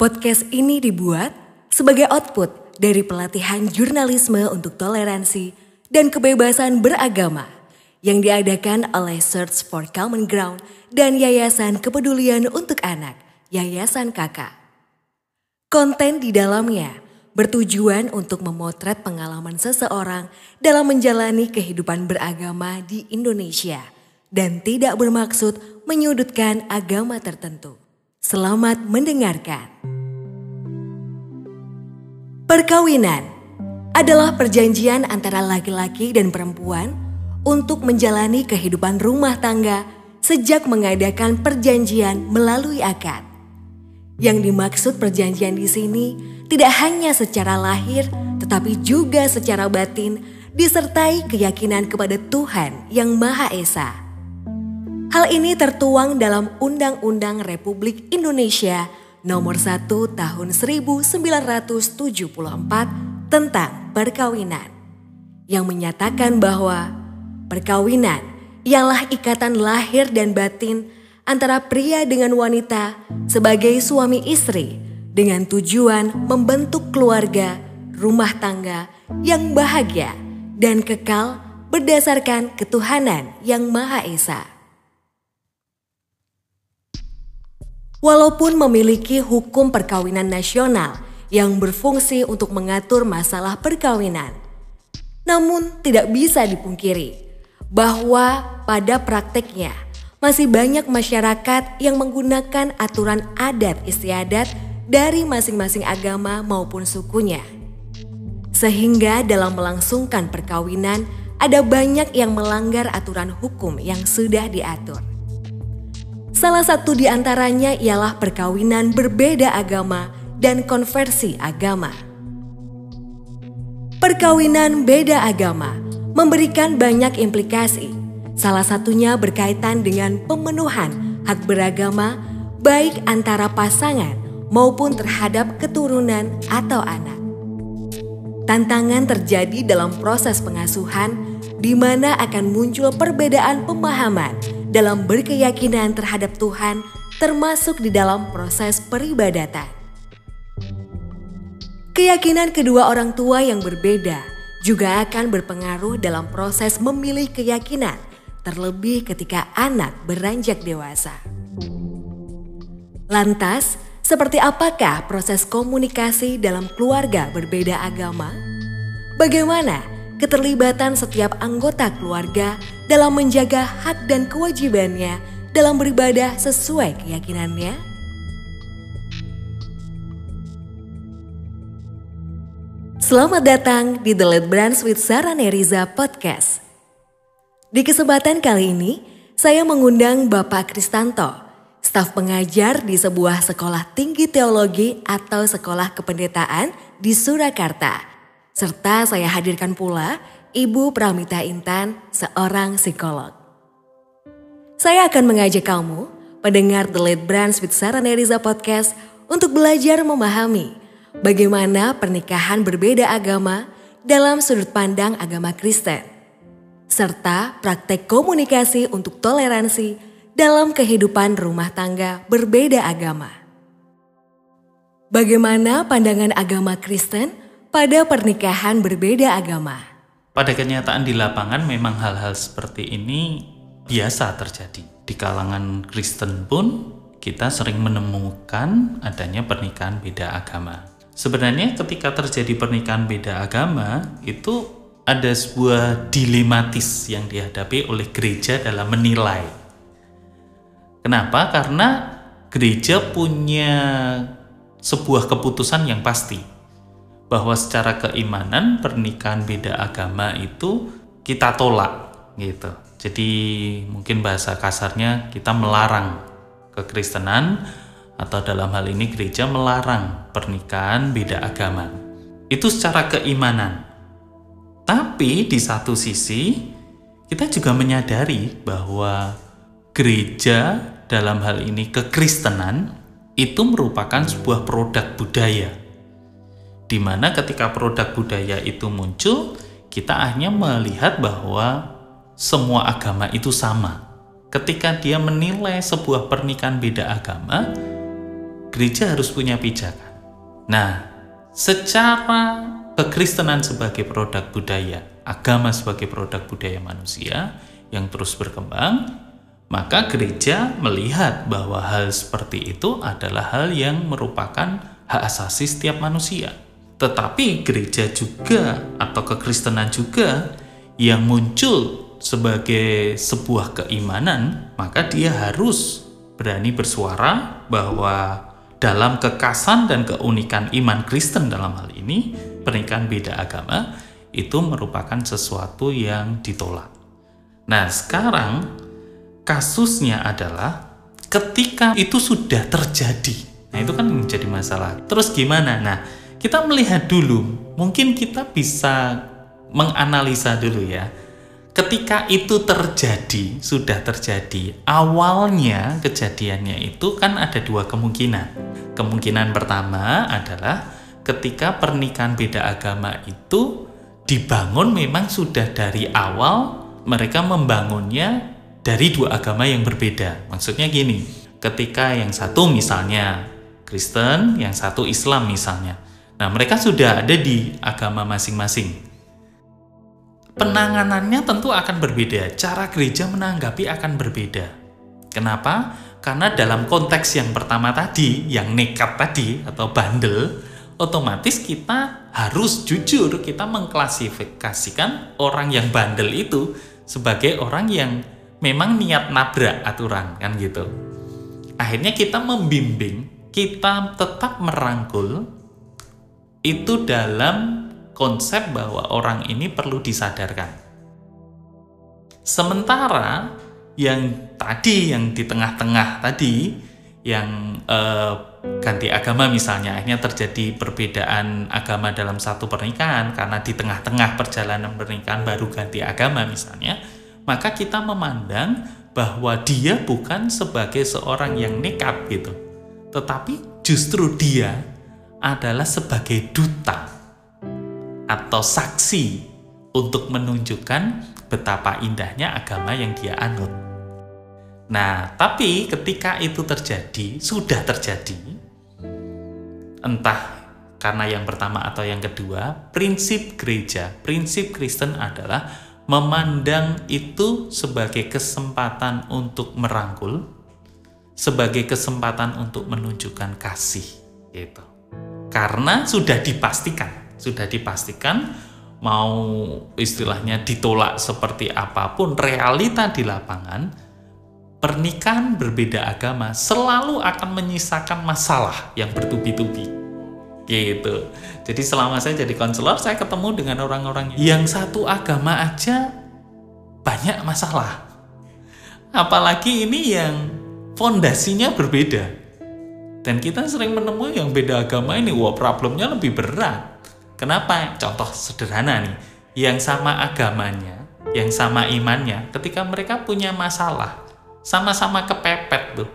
Podcast ini dibuat sebagai output dari pelatihan jurnalisme untuk toleransi dan kebebasan beragama yang diadakan oleh Search for Common Ground dan Yayasan Kepedulian untuk Anak, Yayasan Kakak. Konten di dalamnya bertujuan untuk memotret pengalaman seseorang dalam menjalani kehidupan beragama di Indonesia dan tidak bermaksud menyudutkan agama tertentu. Selamat mendengarkan. Perkawinan adalah perjanjian antara laki-laki dan perempuan untuk menjalani kehidupan rumah tangga sejak mengadakan perjanjian melalui akad. Yang dimaksud perjanjian di sini tidak hanya secara lahir, tetapi juga secara batin, disertai keyakinan kepada Tuhan yang Maha Esa. Hal ini tertuang dalam Undang-Undang Republik Indonesia Nomor 1 Tahun 1974 tentang perkawinan, yang menyatakan bahwa perkawinan ialah ikatan lahir dan batin antara pria dengan wanita sebagai suami istri dengan tujuan membentuk keluarga, rumah tangga yang bahagia dan kekal berdasarkan ketuhanan yang Maha Esa. Walaupun memiliki hukum perkawinan nasional yang berfungsi untuk mengatur masalah perkawinan, namun tidak bisa dipungkiri bahwa pada prakteknya masih banyak masyarakat yang menggunakan aturan adat istiadat dari masing-masing agama maupun sukunya. Sehingga dalam melangsungkan perkawinan ada banyak yang melanggar aturan hukum yang sudah diatur. Salah satu di antaranya ialah perkawinan berbeda agama dan konversi agama. Perkawinan beda agama memberikan banyak implikasi Salah satunya berkaitan dengan pemenuhan hak beragama baik antara pasangan maupun terhadap keturunan atau anak. Tantangan terjadi dalam proses pengasuhan di mana akan muncul perbedaan pemahaman dalam berkeyakinan terhadap Tuhan termasuk di dalam proses peribadatan. Keyakinan kedua orang tua yang berbeda juga akan berpengaruh dalam proses memilih keyakinan terlebih ketika anak beranjak dewasa. Lantas, seperti apakah proses komunikasi dalam keluarga berbeda agama? Bagaimana keterlibatan setiap anggota keluarga dalam menjaga hak dan kewajibannya dalam beribadah sesuai keyakinannya? Selamat datang di The Let Brands with Sarah Neriza Podcast. Di kesempatan kali ini, saya mengundang Bapak Kristanto, staf pengajar di sebuah sekolah tinggi teologi atau sekolah kependetaan di Surakarta. Serta saya hadirkan pula Ibu Pramita Intan, seorang psikolog. Saya akan mengajak kamu, pendengar The Late Brands with Sarah Neriza Podcast, untuk belajar memahami bagaimana pernikahan berbeda agama dalam sudut pandang agama Kristen serta praktek komunikasi untuk toleransi dalam kehidupan rumah tangga berbeda agama. Bagaimana pandangan agama Kristen pada pernikahan berbeda agama? Pada kenyataan di lapangan memang hal-hal seperti ini biasa terjadi. Di kalangan Kristen pun kita sering menemukan adanya pernikahan beda agama. Sebenarnya ketika terjadi pernikahan beda agama itu ada sebuah dilematis yang dihadapi oleh gereja dalam menilai. Kenapa? Karena gereja punya sebuah keputusan yang pasti bahwa secara keimanan pernikahan beda agama itu kita tolak gitu. Jadi mungkin bahasa kasarnya kita melarang kekristenan atau dalam hal ini gereja melarang pernikahan beda agama. Itu secara keimanan. Tapi di satu sisi kita juga menyadari bahwa gereja dalam hal ini kekristenan itu merupakan sebuah produk budaya. Di mana ketika produk budaya itu muncul, kita hanya melihat bahwa semua agama itu sama. Ketika dia menilai sebuah pernikahan beda agama, gereja harus punya pijakan. Nah, secara kekristenan sebagai produk budaya, agama sebagai produk budaya manusia yang terus berkembang, maka gereja melihat bahwa hal seperti itu adalah hal yang merupakan hak asasi setiap manusia. Tetapi gereja juga atau kekristenan juga yang muncul sebagai sebuah keimanan, maka dia harus berani bersuara bahwa dalam kekasan dan keunikan iman Kristen dalam hal ini, pernikahan beda agama itu merupakan sesuatu yang ditolak. Nah, sekarang kasusnya adalah ketika itu sudah terjadi. Nah, itu kan menjadi masalah. Terus gimana? Nah, kita melihat dulu, mungkin kita bisa menganalisa dulu ya ketika itu terjadi, sudah terjadi, awalnya kejadiannya itu kan ada dua kemungkinan. Kemungkinan pertama adalah ketika pernikahan beda agama itu dibangun memang sudah dari awal mereka membangunnya dari dua agama yang berbeda. Maksudnya gini, ketika yang satu misalnya Kristen, yang satu Islam misalnya. Nah, mereka sudah ada di agama masing-masing penanganannya tentu akan berbeda. Cara gereja menanggapi akan berbeda. Kenapa? Karena dalam konteks yang pertama tadi, yang nekat tadi atau bandel, otomatis kita harus jujur kita mengklasifikasikan orang yang bandel itu sebagai orang yang memang niat nabrak aturan kan gitu. Akhirnya kita membimbing, kita tetap merangkul itu dalam konsep bahwa orang ini perlu disadarkan. Sementara yang tadi yang di tengah-tengah tadi yang eh, ganti agama misalnya akhirnya terjadi perbedaan agama dalam satu pernikahan karena di tengah-tengah perjalanan pernikahan baru ganti agama misalnya maka kita memandang bahwa dia bukan sebagai seorang yang nekat gitu tetapi justru dia adalah sebagai duta atau saksi untuk menunjukkan betapa indahnya agama yang dia anut. Nah, tapi ketika itu terjadi, sudah terjadi, entah karena yang pertama atau yang kedua, prinsip gereja, prinsip Kristen adalah memandang itu sebagai kesempatan untuk merangkul, sebagai kesempatan untuk menunjukkan kasih, gitu. Karena sudah dipastikan sudah dipastikan mau istilahnya ditolak seperti apa pun realita di lapangan pernikahan berbeda agama selalu akan menyisakan masalah yang bertubi-tubi. Gitu. Jadi selama saya jadi konselor saya ketemu dengan orang-orang yang satu agama aja banyak masalah. Apalagi ini yang fondasinya berbeda dan kita sering menemui yang beda agama ini wah problemnya lebih berat Kenapa? Contoh sederhana nih, yang sama agamanya, yang sama imannya, ketika mereka punya masalah, sama-sama kepepet tuh.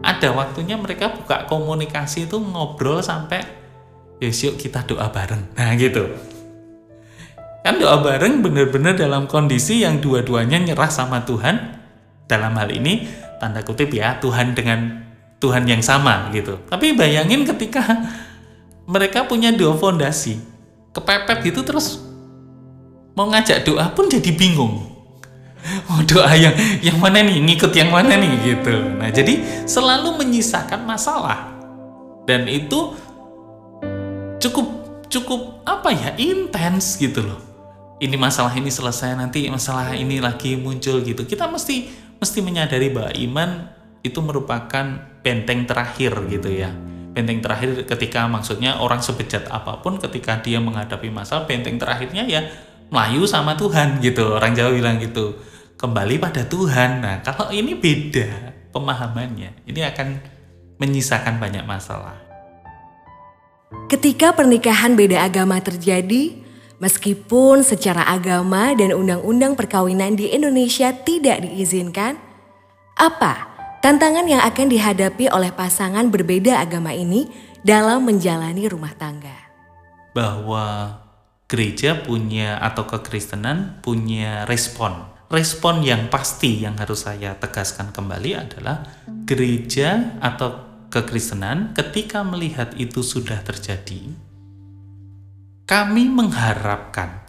Ada waktunya mereka buka komunikasi itu ngobrol sampai yes yuk kita doa bareng. Nah gitu. Kan doa bareng bener-bener dalam kondisi yang dua-duanya nyerah sama Tuhan. Dalam hal ini tanda kutip ya Tuhan dengan Tuhan yang sama gitu. Tapi bayangin ketika mereka punya dua fondasi kepepet gitu terus mau ngajak doa pun jadi bingung. Oh doa yang yang mana nih ngikut yang mana nih gitu. Nah jadi selalu menyisakan masalah. Dan itu cukup cukup apa ya intens gitu loh. Ini masalah ini selesai nanti masalah ini lagi muncul gitu. Kita mesti mesti menyadari bahwa iman itu merupakan benteng terakhir gitu ya. Benteng terakhir ketika maksudnya orang sebejat apa pun ketika dia menghadapi masalah benteng terakhirnya ya Melayu sama Tuhan gitu. Orang Jawa bilang gitu. Kembali pada Tuhan. Nah kalau ini beda pemahamannya ini akan menyisakan banyak masalah. Ketika pernikahan beda agama terjadi meskipun secara agama dan undang-undang perkawinan di Indonesia tidak diizinkan apa Tantangan yang akan dihadapi oleh pasangan berbeda agama ini dalam menjalani rumah tangga. Bahwa gereja punya atau kekristenan punya respon. Respon yang pasti yang harus saya tegaskan kembali adalah gereja atau kekristenan ketika melihat itu sudah terjadi, kami mengharapkan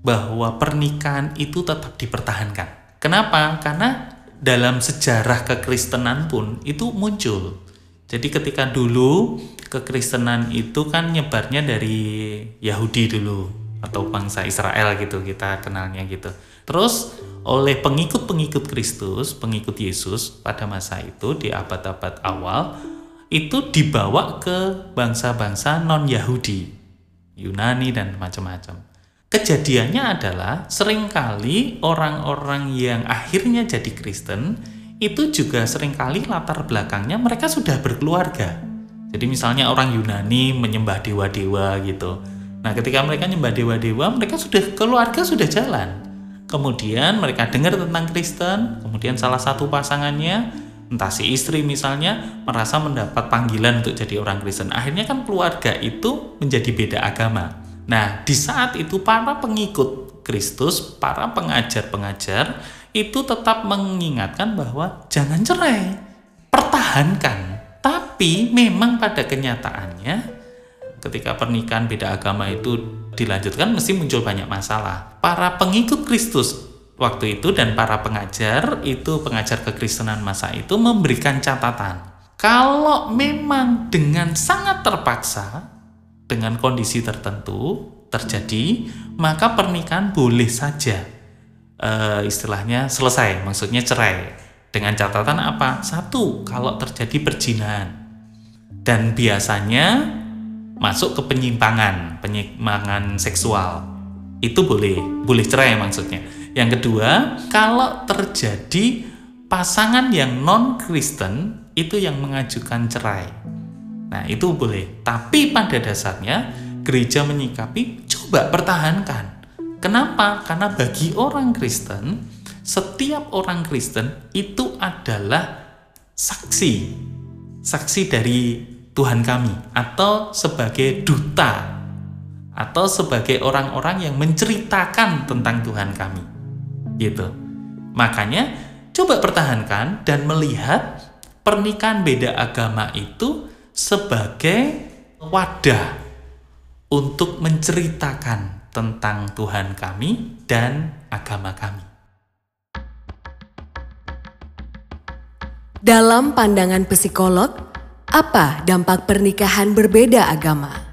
bahwa pernikahan itu tetap dipertahankan. Kenapa? Karena dalam sejarah kekristenan pun itu muncul. Jadi ketika dulu kekristenan itu kan nyebarnya dari Yahudi dulu atau bangsa Israel gitu kita kenalnya gitu. Terus oleh pengikut-pengikut Kristus, pengikut Yesus pada masa itu di abad-abad awal itu dibawa ke bangsa-bangsa non-Yahudi, Yunani dan macam-macam. Kejadiannya adalah sering kali orang-orang yang akhirnya jadi Kristen itu juga sering kali latar belakangnya mereka sudah berkeluarga. Jadi misalnya orang Yunani menyembah dewa-dewa gitu. Nah ketika mereka menyembah dewa-dewa mereka sudah keluarga sudah jalan. Kemudian mereka dengar tentang Kristen, kemudian salah satu pasangannya entah si istri misalnya merasa mendapat panggilan untuk jadi orang Kristen. Akhirnya kan keluarga itu menjadi beda agama. Nah, di saat itu para pengikut Kristus, para pengajar-pengajar itu tetap mengingatkan bahwa jangan cerai, pertahankan. Tapi memang pada kenyataannya ketika pernikahan beda agama itu dilanjutkan mesti muncul banyak masalah. Para pengikut Kristus waktu itu dan para pengajar itu pengajar kekristenan masa itu memberikan catatan. Kalau memang dengan sangat terpaksa dengan kondisi tertentu terjadi, maka pernikahan boleh saja uh, istilahnya selesai, maksudnya cerai. Dengan catatan apa? Satu, kalau terjadi perjinahan. Dan biasanya masuk ke penyimpangan, penyimpangan seksual. Itu boleh, boleh cerai maksudnya. Yang kedua, kalau terjadi pasangan yang non-Kristen itu yang mengajukan cerai Nah, itu boleh. Tapi pada dasarnya gereja menyikapi coba pertahankan. Kenapa? Karena bagi orang Kristen, setiap orang Kristen itu adalah saksi. Saksi dari Tuhan kami atau sebagai duta atau sebagai orang-orang yang menceritakan tentang Tuhan kami. Gitu. Makanya coba pertahankan dan melihat pernikahan beda agama itu sebagai wadah untuk menceritakan tentang Tuhan kami dan agama kami. Dalam pandangan psikolog, apa dampak pernikahan berbeda agama?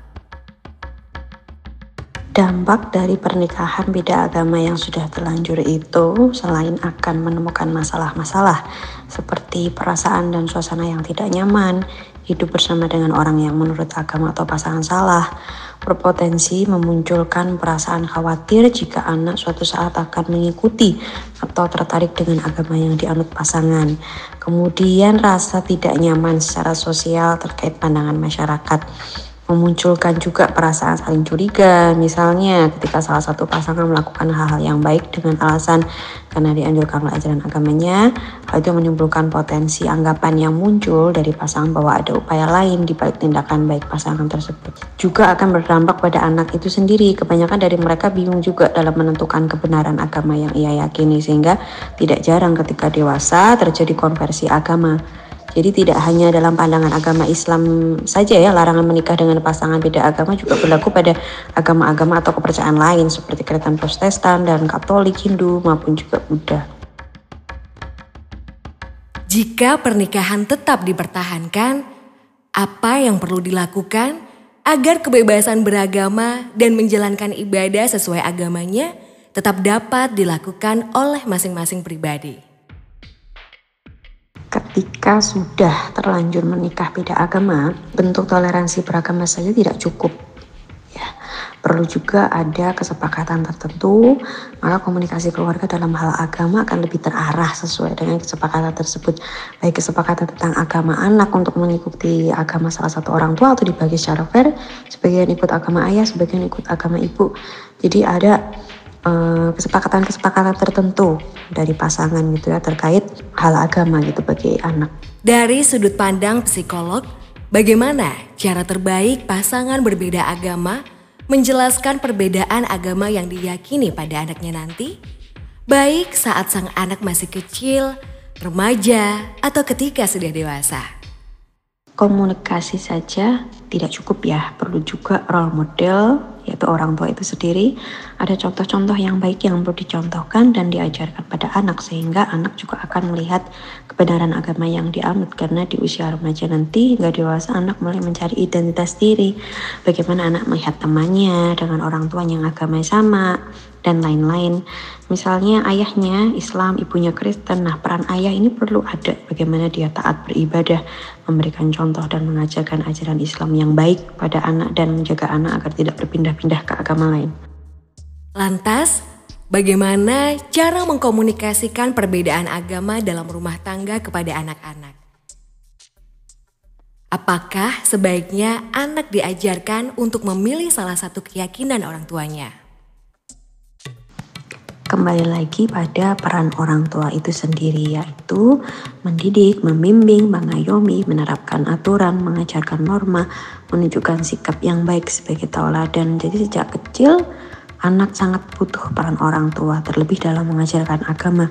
Dampak dari pernikahan beda agama yang sudah terlanjur itu selain akan menemukan masalah-masalah seperti perasaan dan suasana yang tidak nyaman, hidup bersama dengan orang yang menurut agama atau pasangan salah, berpotensi memunculkan perasaan khawatir jika anak suatu saat akan mengikuti atau tertarik dengan agama yang dianut pasangan. Kemudian rasa tidak nyaman secara sosial terkait pandangan masyarakat memunculkan juga perasaan saling curiga. Misalnya ketika salah satu pasangan melakukan hal-hal yang baik dengan alasan karena dianjurkan oleh ajaran agamanya, hal itu menimbulkan potensi anggapan yang muncul dari pasangan bahwa ada upaya lain di balik tindakan baik pasangan tersebut. Juga akan berdampak pada anak itu sendiri. Kebanyakan dari mereka bingung juga dalam menentukan kebenaran agama yang ia yakini sehingga tidak jarang ketika dewasa terjadi konversi agama. Jadi tidak hanya dalam pandangan agama Islam saja ya larangan menikah dengan pasangan beda agama juga berlaku pada agama-agama atau kepercayaan lain seperti Kristen Protestan dan Katolik, Hindu maupun juga Buddha. Jika pernikahan tetap dipertahankan, apa yang perlu dilakukan agar kebebasan beragama dan menjalankan ibadah sesuai agamanya tetap dapat dilakukan oleh masing-masing pribadi? Ketika sudah terlanjur menikah beda agama, bentuk toleransi beragama saja tidak cukup. Ya, perlu juga ada kesepakatan tertentu, maka komunikasi keluarga dalam hal agama akan lebih terarah sesuai dengan kesepakatan tersebut. Baik kesepakatan tentang agama anak untuk mengikuti agama salah satu orang tua atau dibagi secara fair, sebagian ikut agama ayah, sebagian ikut agama ibu. Jadi ada kesepakatan-kesepakatan tertentu dari pasangan gitu ya terkait hal agama gitu bagi anak. Dari sudut pandang psikolog, bagaimana cara terbaik pasangan berbeda agama menjelaskan perbedaan agama yang diyakini pada anaknya nanti? Baik saat sang anak masih kecil, remaja, atau ketika sudah dewasa. komunikasi saja tidak cukup ya, perlu juga role model yaitu orang tua itu sendiri. Ada contoh-contoh yang baik yang perlu dicontohkan dan diajarkan pada anak sehingga anak juga akan melihat kebenaran agama yang dianut karena di usia remaja nanti hingga dewasa anak mulai mencari identitas diri. Bagaimana anak melihat temannya dengan orang tua yang agamanya sama dan lain-lain. Misalnya ayahnya Islam, ibunya Kristen. Nah, peran ayah ini perlu ada bagaimana dia taat beribadah, memberikan contoh dan mengajarkan ajaran Islam yang baik pada anak dan menjaga anak agar tidak berpindah-pindah ke agama lain. Lantas, bagaimana cara mengkomunikasikan perbedaan agama dalam rumah tangga kepada anak-anak? Apakah sebaiknya anak diajarkan untuk memilih salah satu keyakinan orang tuanya? Kembali lagi pada peran orang tua itu sendiri yaitu mendidik, membimbing, mengayomi, menerapkan aturan, mengajarkan norma, menunjukkan sikap yang baik sebagai tauladan. Jadi sejak kecil anak sangat butuh peran orang tua terlebih dalam mengajarkan agama.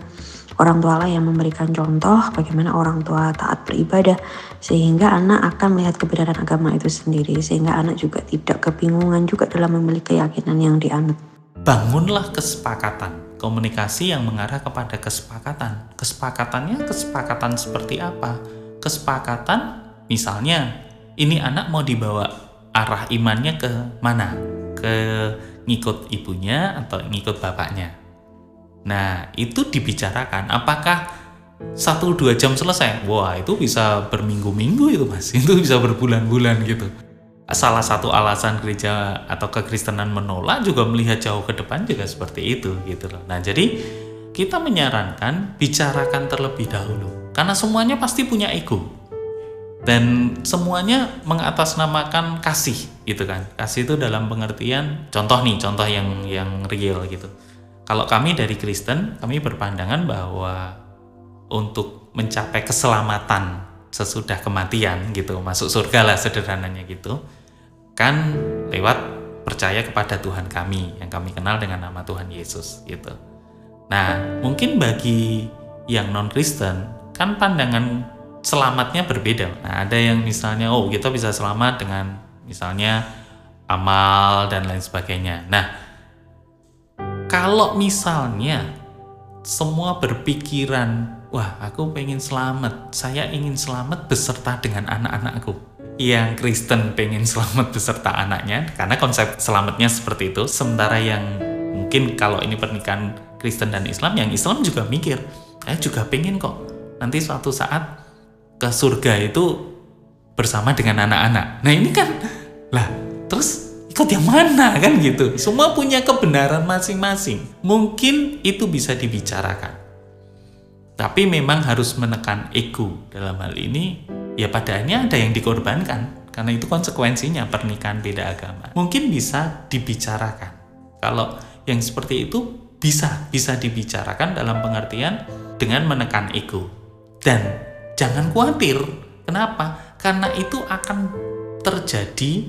Orang tua lah yang memberikan contoh bagaimana orang tua taat beribadah sehingga anak akan melihat kebenaran agama itu sendiri sehingga anak juga tidak kebingungan juga dalam memiliki keyakinan yang dianut. Bangunlah kesepakatan komunikasi yang mengarah kepada kesepakatan. Kesepakatannya kesepakatan seperti apa? Kesepakatan misalnya ini anak mau dibawa arah imannya ke mana? Ke ngikut ibunya atau ngikut bapaknya. Nah, itu dibicarakan. Apakah satu dua jam selesai? Wah, itu bisa berminggu-minggu itu mas. Itu bisa berbulan-bulan gitu salah satu alasan gereja atau kekristenan menolak juga melihat jauh ke depan juga seperti itu gitu loh. Nah, jadi kita menyarankan bicarakan terlebih dahulu karena semuanya pasti punya ego. Dan semuanya mengatasnamakan kasih gitu kan. Kasih itu dalam pengertian contoh nih, contoh yang yang real gitu. Kalau kami dari Kristen, kami berpandangan bahwa untuk mencapai keselamatan sesudah kematian gitu, masuk surga lah sederhananya gitu kan lewat percaya kepada Tuhan kami yang kami kenal dengan nama Tuhan Yesus gitu. Nah, mungkin bagi yang non Kristen kan pandangan selamatnya berbeda. Nah, ada yang misalnya oh kita bisa selamat dengan misalnya amal dan lain sebagainya. Nah, kalau misalnya semua berpikiran, wah aku pengen selamat, saya ingin selamat beserta dengan anak-anakku yang Kristen pengen selamat beserta anaknya. Karena konsep selamatnya seperti itu. Sementara yang mungkin kalau ini pernikahan Kristen dan Islam yang Islam juga mikir saya juga pengen kok. Nanti suatu saat ke surga itu bersama dengan anak-anak. Nah ini kan lah terus ikut yang mana kan gitu. Semua punya kebenaran masing-masing. Mungkin itu bisa dibicarakan. Tapi memang harus menekan ego dalam hal ini ya padanya ada yang dikorbankan karena itu konsekuensinya pernikahan beda agama. Mungkin bisa dibicarakan. Kalau yang seperti itu bisa bisa dibicarakan dalam pengertian dengan menekan ego. Dan jangan khawatir. Kenapa? Karena itu akan terjadi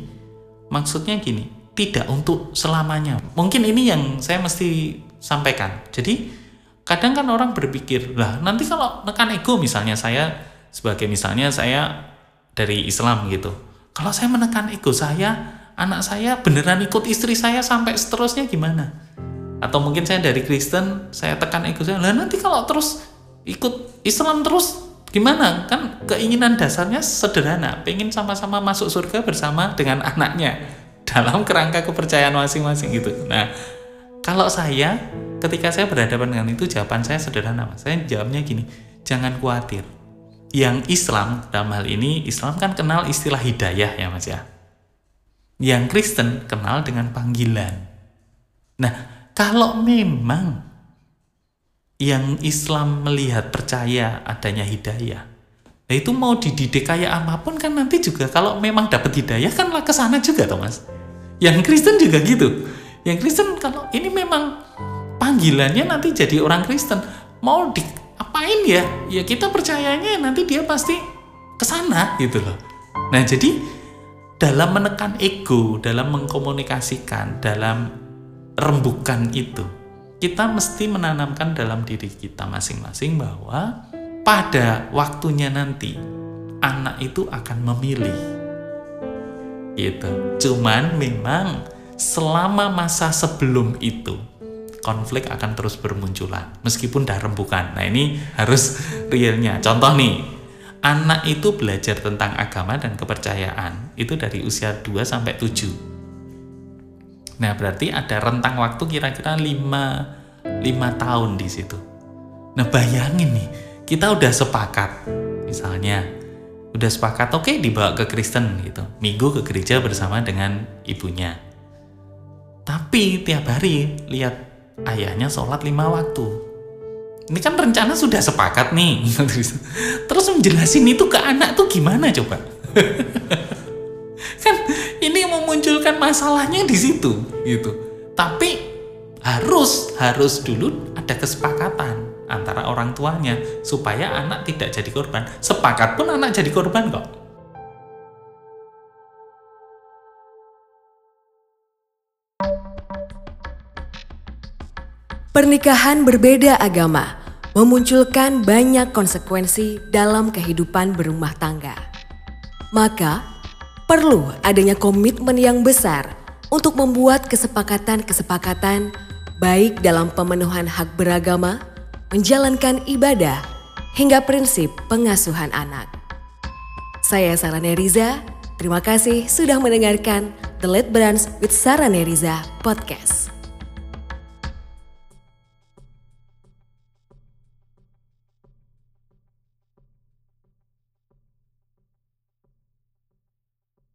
maksudnya gini, tidak untuk selamanya. Mungkin ini yang saya mesti sampaikan. Jadi kadang kan orang berpikir, lah nanti kalau menekan ego misalnya saya sebagai misalnya saya dari Islam gitu. Kalau saya menekan ego saya anak saya beneran ikut istri saya sampai seterusnya gimana? Atau mungkin saya dari Kristen saya tekan ego saya lah nanti kalau terus ikut Islam terus gimana? Kan keinginan dasarnya sederhana pengen sama-sama masuk surga bersama dengan anaknya dalam kerangka kepercayaan masing-masing gitu. Nah kalau saya ketika saya berhadapan dengan itu jawaban saya sederhana mas. Saya jawabnya gini jangan khawatir yang Islam dalam hal ini Islam kan kenal istilah hidayah ya Mas ya. Yang Kristen kenal dengan panggilan. Nah, kalau memang yang Islam melihat percaya adanya hidayah, nah itu mau dididik kayak apa pun kan nanti juga kalau memang dapat hidayah kan lah ke sana juga toh Mas. Yang Kristen juga gitu. Yang Kristen kalau ini memang panggilannya nanti jadi orang Kristen, mau di ngapain ya ya kita percayanya nanti dia pasti ke sana gitu loh nah jadi dalam menekan ego dalam mengkomunikasikan dalam rembukan itu kita mesti menanamkan dalam diri kita masing-masing bahwa pada waktunya nanti anak itu akan memilih. Gitu. Cuman memang selama masa sebelum itu konflik akan terus bermunculan meskipun dah rembukan. Nah, ini harus realnya. Contoh nih, anak itu belajar tentang agama dan kepercayaan itu dari usia 2 sampai 7. Nah, berarti ada rentang waktu kira-kira 5 5 tahun di situ. Nah, bayangin nih, kita udah sepakat misalnya udah sepakat oke okay, dibawa ke Kristen gitu minggu ke gereja bersama dengan ibunya tapi tiap hari lihat ayahnya sholat lima waktu ini kan rencana sudah sepakat nih terus menjelasin itu ke anak tuh gimana coba kan ini memunculkan masalahnya di situ gitu tapi harus harus dulu ada kesepakatan antara orang tuanya supaya anak tidak jadi korban. Sepakat pun anak jadi korban kok. Pernikahan berbeda agama memunculkan banyak konsekuensi dalam kehidupan berumah tangga. Maka, perlu adanya komitmen yang besar untuk membuat kesepakatan-kesepakatan baik dalam pemenuhan hak beragama menjalankan ibadah, hingga prinsip pengasuhan anak. Saya Sarane Riza, terima kasih sudah mendengarkan The Late Branch with Sarane Riza Podcast.